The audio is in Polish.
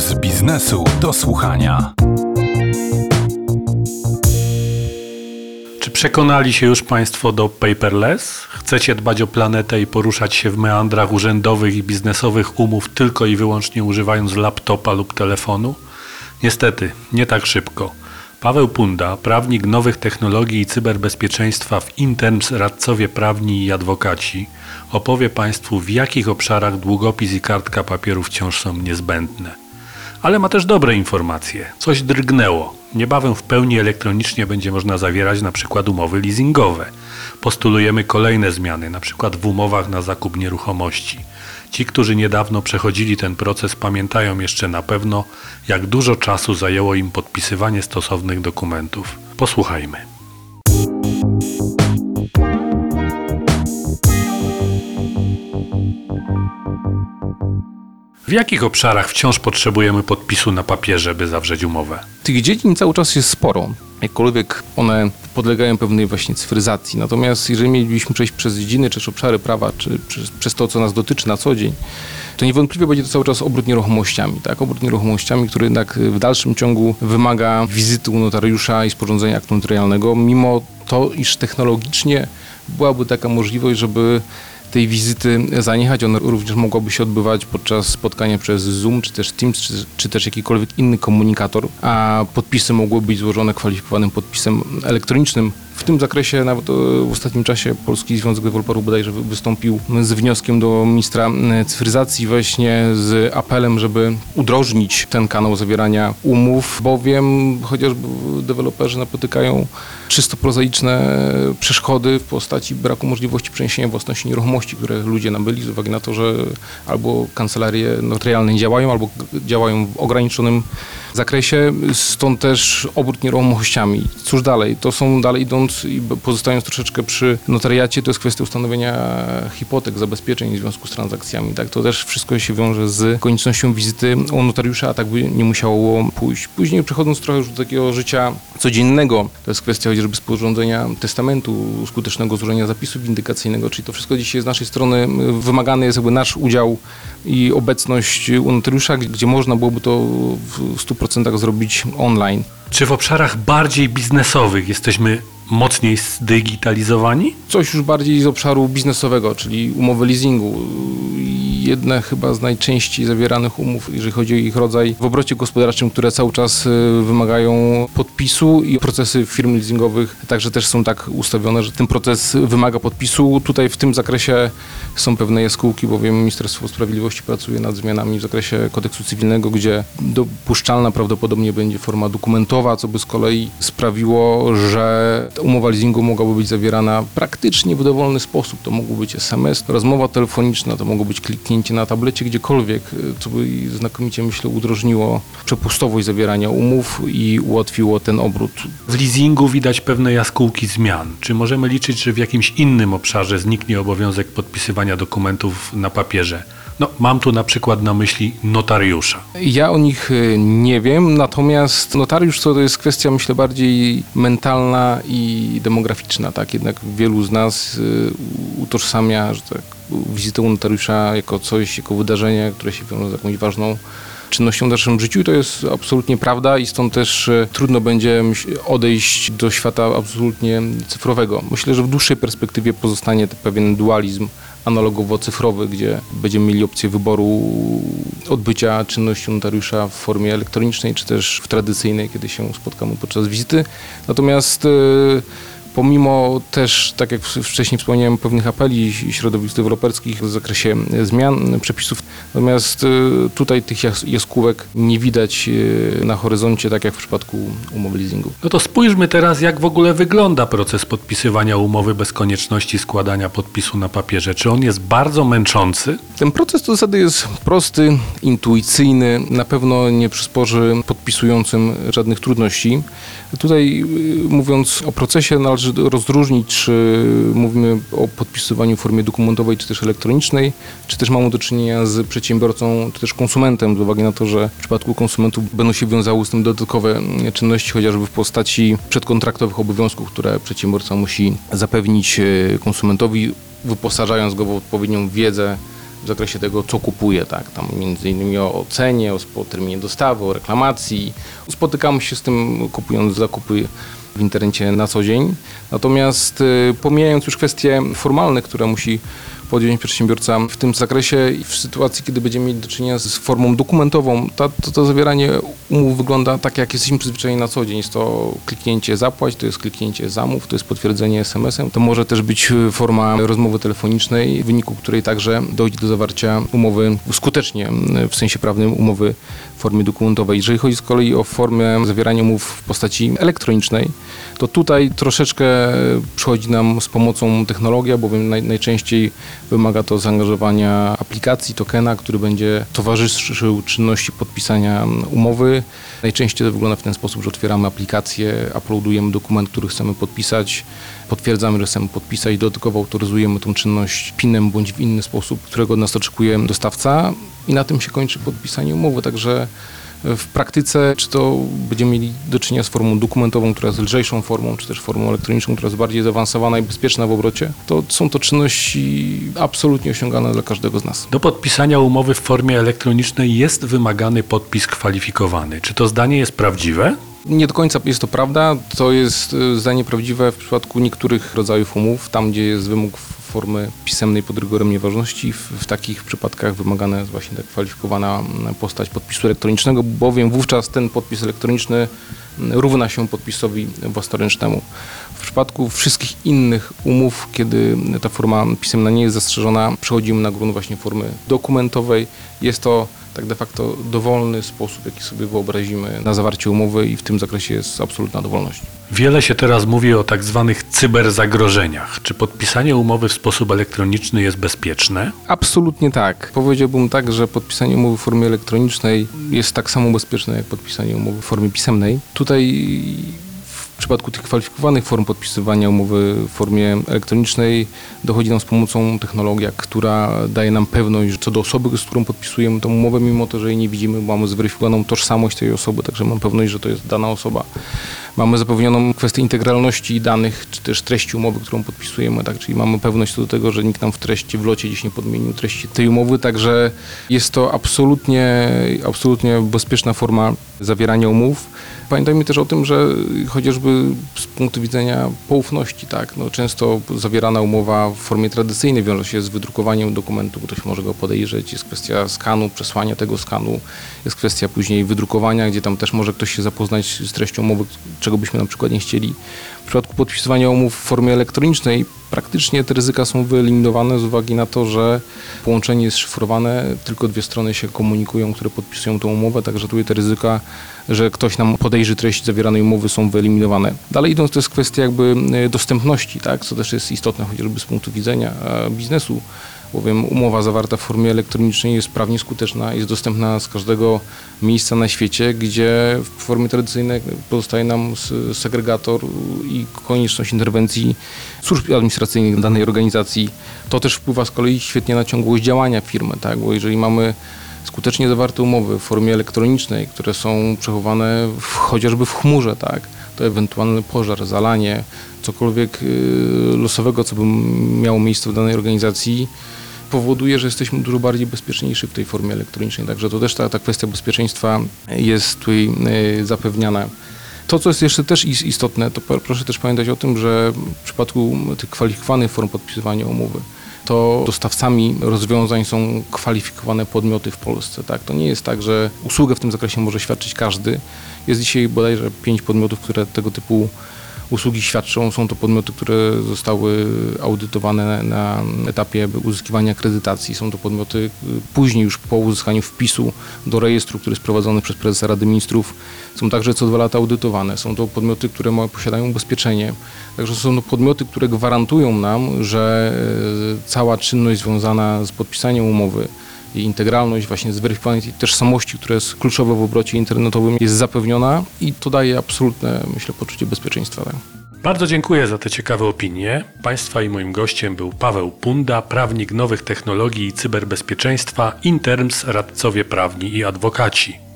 z biznesu do słuchania. Czy przekonali się już Państwo do paperless? Chcecie dbać o planetę i poruszać się w meandrach urzędowych i biznesowych umów tylko i wyłącznie używając laptopa lub telefonu? Niestety, nie tak szybko. Paweł Punda, prawnik nowych technologii i cyberbezpieczeństwa w Interms Radcowie Prawni i Adwokaci, opowie Państwu w jakich obszarach długopis i kartka papieru wciąż są niezbędne. Ale ma też dobre informacje. Coś drgnęło. Niebawem w pełni elektronicznie będzie można zawierać na przykład umowy leasingowe. Postulujemy kolejne zmiany, na przykład w umowach na zakup nieruchomości. Ci, którzy niedawno przechodzili ten proces, pamiętają jeszcze na pewno, jak dużo czasu zajęło im podpisywanie stosownych dokumentów. Posłuchajmy. W jakich obszarach wciąż potrzebujemy podpisu na papierze, by zawrzeć umowę? Tych dziedzin cały czas jest sporo, jakkolwiek one podlegają pewnej właśnie cyfryzacji. Natomiast jeżeli mielibyśmy przejść przez dziedziny czy obszary prawa, czy przez, to, co nas dotyczy na co dzień, to niewątpliwie będzie to cały czas obrót nieruchomościami. Tak? Obrót nieruchomościami, który jednak w dalszym ciągu wymaga wizyty u notariusza i sporządzenia aktu notarialnego, mimo to, iż technologicznie byłaby taka możliwość, żeby tej wizyty zaniechać. Ona również mogłaby się odbywać podczas spotkania przez Zoom, czy też Teams, czy, czy też jakikolwiek inny komunikator, a podpisy mogły być złożone kwalifikowanym podpisem elektronicznym. W tym zakresie nawet e, w ostatnim czasie Polski Związek Deweloperów bodajże wystąpił z wnioskiem do ministra cyfryzacji właśnie z apelem, żeby udrożnić ten kanał zawierania umów, bowiem chociażby deweloperzy napotykają czysto prozaiczne przeszkody w postaci braku możliwości przeniesienia własności nieruchomości, które ludzie nabyli z uwagi na to, że albo kancelarie notarialne nie działają, albo działają w ograniczonym zakresie, stąd też obrót nieruchomościami. Cóż dalej? To są dalej idąc i pozostając troszeczkę przy notariacie, to jest kwestia ustanowienia hipotek, zabezpieczeń w związku z transakcjami. Tak? To też wszystko się wiąże z koniecznością wizyty u notariusza, a tak by nie musiało pójść. Później przechodząc trochę już do takiego życia codziennego, to jest kwestia chociażby sporządzenia testamentu, skutecznego złożenia zapisu windykacyjnego, czyli to wszystko dzisiaj z naszej strony wymagany jest jakby nasz udział i obecność u notariusza, gdzie można byłoby to w 100% zrobić online. Czy w obszarach bardziej biznesowych jesteśmy mocniej zdigitalizowani? Coś już bardziej z obszaru biznesowego, czyli umowy leasingu. Jedna chyba z najczęściej zawieranych umów, jeżeli chodzi o ich rodzaj w obrocie gospodarczym, które cały czas y, wymagają podpisu i procesy firm leasingowych także też są tak ustawione, że ten proces wymaga podpisu. Tutaj w tym zakresie są pewne jaskółki, bowiem Ministerstwo Sprawiedliwości pracuje nad zmianami w zakresie kodeksu cywilnego, gdzie dopuszczalna prawdopodobnie będzie forma dokumentowa, co by z kolei sprawiło, że umowa leasingu mogłaby być zawierana praktycznie w dowolny sposób. To mógł być SMS, rozmowa telefoniczna, to mogło być kliknięcie na tablecie gdziekolwiek, co by znakomicie, myślę, udrożniło przepustowość zawierania umów i ułatwiło ten obrót. W leasingu widać pewne jaskółki zmian. Czy możemy liczyć, że w jakimś innym obszarze zniknie obowiązek podpisywania dokumentów na papierze? No, mam tu na przykład na myśli notariusza. Ja o nich y, nie wiem, natomiast notariusz to jest kwestia, myślę, bardziej mentalna i demograficzna. Tak? Jednak wielu z nas y, utożsamia że tak, wizytę u notariusza jako coś, jako wydarzenie, które się wiąże z jakąś ważną czynnością w naszym życiu i to jest absolutnie prawda i stąd też y, trudno będzie odejść do świata absolutnie cyfrowego. Myślę, że w dłuższej perspektywie pozostanie pewien dualizm analogowo-cyfrowy, gdzie będziemy mieli opcję wyboru odbycia czynności notariusza w formie elektronicznej, czy też w tradycyjnej, kiedy się spotkamy podczas wizyty. Natomiast pomimo też, tak jak wcześniej wspomniałem, pewnych apeli środowisk deweloperskich w zakresie zmian przepisów, natomiast tutaj tych jaskółek nie widać na horyzoncie, tak jak w przypadku umowy leasingu. No to spójrzmy teraz, jak w ogóle wygląda proces podpisywania umowy bez konieczności składania podpisu na papierze. Czy on jest bardzo męczący? Ten proces to zasady jest prosty, intuicyjny, na pewno nie przysporzy podpisującym żadnych trudności. Tutaj mówiąc o procesie należy rozróżnić, czy mówimy o podpisywaniu w formie dokumentowej, czy też elektronicznej, czy też mamy do czynienia z przedsiębiorcą, czy też konsumentem, z uwagi na to, że w przypadku konsumentów będą się wiązały z tym dodatkowe czynności, chociażby w postaci przedkontraktowych obowiązków, które przedsiębiorca musi zapewnić konsumentowi, wyposażając go w odpowiednią wiedzę w zakresie tego, co kupuje, tak, tam między innymi o cenie, o terminie dostawy, o reklamacji. Spotykamy się z tym kupując zakupy w internecie na co dzień. Natomiast y, pomijając już kwestie formalne, które musi podjąć przedsiębiorca w tym zakresie i w sytuacji, kiedy będziemy mieli do czynienia z formą dokumentową, to, to, to zawieranie umów wygląda tak, jak jesteśmy przyzwyczajeni na co dzień. Jest to kliknięcie zapłać, to jest kliknięcie zamów, to jest potwierdzenie SMS-em. To może też być forma rozmowy telefonicznej, w wyniku której także dojdzie do zawarcia umowy skutecznie, w sensie prawnym umowy w formie dokumentowej. Jeżeli chodzi z kolei o formę zawierania umów w postaci elektronicznej, to tutaj troszeczkę przychodzi nam z pomocą technologia, bowiem naj, najczęściej wymaga to zaangażowania aplikacji, tokena, który będzie towarzyszył czynności podpisania umowy. Najczęściej to wygląda w ten sposób, że otwieramy aplikację, uploadujemy dokument, który chcemy podpisać, potwierdzamy, że chcemy podpisać, dodatkowo autoryzujemy tą czynność PIN-em bądź w inny sposób, którego od nas oczekuje dostawca i na tym się kończy podpisanie umowy. Także w praktyce, czy to będziemy mieli do czynienia z formą dokumentową, która jest lżejszą formą, czy też formą elektroniczną, która jest bardziej zaawansowana i bezpieczna w obrocie, to są to czynności absolutnie osiągane dla każdego z nas. Do podpisania umowy w formie elektronicznej jest wymagany podpis kwalifikowany. Czy to zdanie jest prawdziwe? Nie do końca jest to prawda. To jest e, zdanie prawdziwe w przypadku niektórych rodzajów umów, tam gdzie jest wymóg formy pisemnej pod rygorem nieważności. W, w, takich przypadkach wymagana jest właśnie ta kwalifikowana postać podpisu elektronicznego, bowiem wówczas ten podpis elektroniczny równa się podpisowi własnoręcznemu. W przypadku wszystkich innych umów, kiedy ta forma pisemna nie jest zastrzeżona, przechodzimy na grunt właśnie formy dokumentowej. Jest to tak de facto dowolny sposób, jaki sobie wyobrazimy na zawarcie umowy i w tym zakresie jest absolutna dowolność. Wiele się teraz mówi o tak zwanych cyberzagrożeniach. Czy podpisanie umowy w sposób elektroniczny jest bezpieczne? Absolutnie tak. Powiedziałbym tak, że podpisanie umowy w formie elektronicznej jest tak samo bezpieczne jak podpisanie umowy w formie pisemnej. Tutaj w przypadku tych kwalifikowanych form podpisywania umowy w formie elektronicznej dochodzi nam z pomocą technologia, która daje nam pewność co do osoby, z którą podpisujemy tą umowę, mimo to, że jej nie widzimy, mamy zweryfikowaną tożsamość tej osoby, także mam pewność, że to jest dana osoba. Mamy zapewnioną kwestię integralności danych, czy też treści umowy, którą podpisujemy, tak? czyli mamy pewność co do tego, że nikt nam w treści, w locie gdzieś nie podmienił treści tej umowy, także jest to absolutnie, absolutnie bezpieczna forma zawierania umów. Pamiętajmy też o tym, że chociażby z punktu widzenia poufności, tak, no często zawierana umowa w formie tradycyjnej wiąże się z wydrukowaniem dokumentu, ktoś może go podejrzeć, jest kwestia skanu, przesłania tego skanu, jest kwestia później wydrukowania, gdzie tam też może ktoś się zapoznać z treścią umowy, czego byśmy na przykład nie chcieli. W przypadku podpisywania umów w formie elektronicznej praktycznie te ryzyka są wyeliminowane z uwagi na to, że połączenie jest szyfrowane, tylko dwie strony się komunikują, które podpisują tą umowę, także tutaj te ryzyka, że ktoś nam podejrzy treść zawieranej umowy są wyeliminowane. Dalej idąc, to jest kwestia jakby e, dostępności, tak, co też jest istotne chociażby z punktu widzenia e, biznesu bowiem umowa zawarta w formie elektronicznej jest prawnie skuteczna, jest dostępna z każdego miejsca na świecie, gdzie w formie tradycyjnej pozostaje nam segregator i konieczność interwencji służb administracyjnych danej organizacji. To też wpływa z kolei świetnie na ciągłość działania firmy, tak? bo jeżeli mamy skutecznie zawarte umowy w formie elektronicznej, które są przechowane w, chociażby w chmurze, tak? to ewentualny pożar, zalanie, cokolwiek y, losowego, co by miało miejsce w danej organizacji, powoduje, że jesteśmy dużo bardziej bezpieczniejsi w tej formie elektronicznej. Także to też ta, ta kwestia bezpieczeństwa jest tutaj y, zapewniana. To, co jest jeszcze też istotne, to proszę też pamiętać o tym, że w przypadku tych kwalifikowanych form podpisywania umowy, to dostawcami rozwiązań są kwalifikowane podmioty w Polsce. Tak? To nie jest tak, że usługę w tym zakresie może świadczyć każdy. Jest dzisiaj bodajże pięć podmiotów, które tego typu usługi świadczą. Są to podmioty, które zostały audytowane na etapie uzyskiwania akredytacji. Są to podmioty y, później już po uzyskaniu wpisu do rejestru, który jest prowadzony przez prezesa Rady Ministrów. Są także co dwa lata audytowane. Są to podmioty, które posiadają ubezpieczenie. Także są to podmioty, które gwarantują nam, że y, cała czynność związana z podpisaniem umowy i integralność właśnie zweryfikowanej tożsamości, która jest kluczowa w obrocie internetowym, jest zapewniona i to daje absolutne, myślę, poczucie bezpieczeństwa. Bardzo dziękuję za te ciekawe opinie. Państwa i moim gościem był Paweł Punda, prawnik nowych technologii i cyberbezpieczeństwa, Interms, radcowie prawni i adwokaci.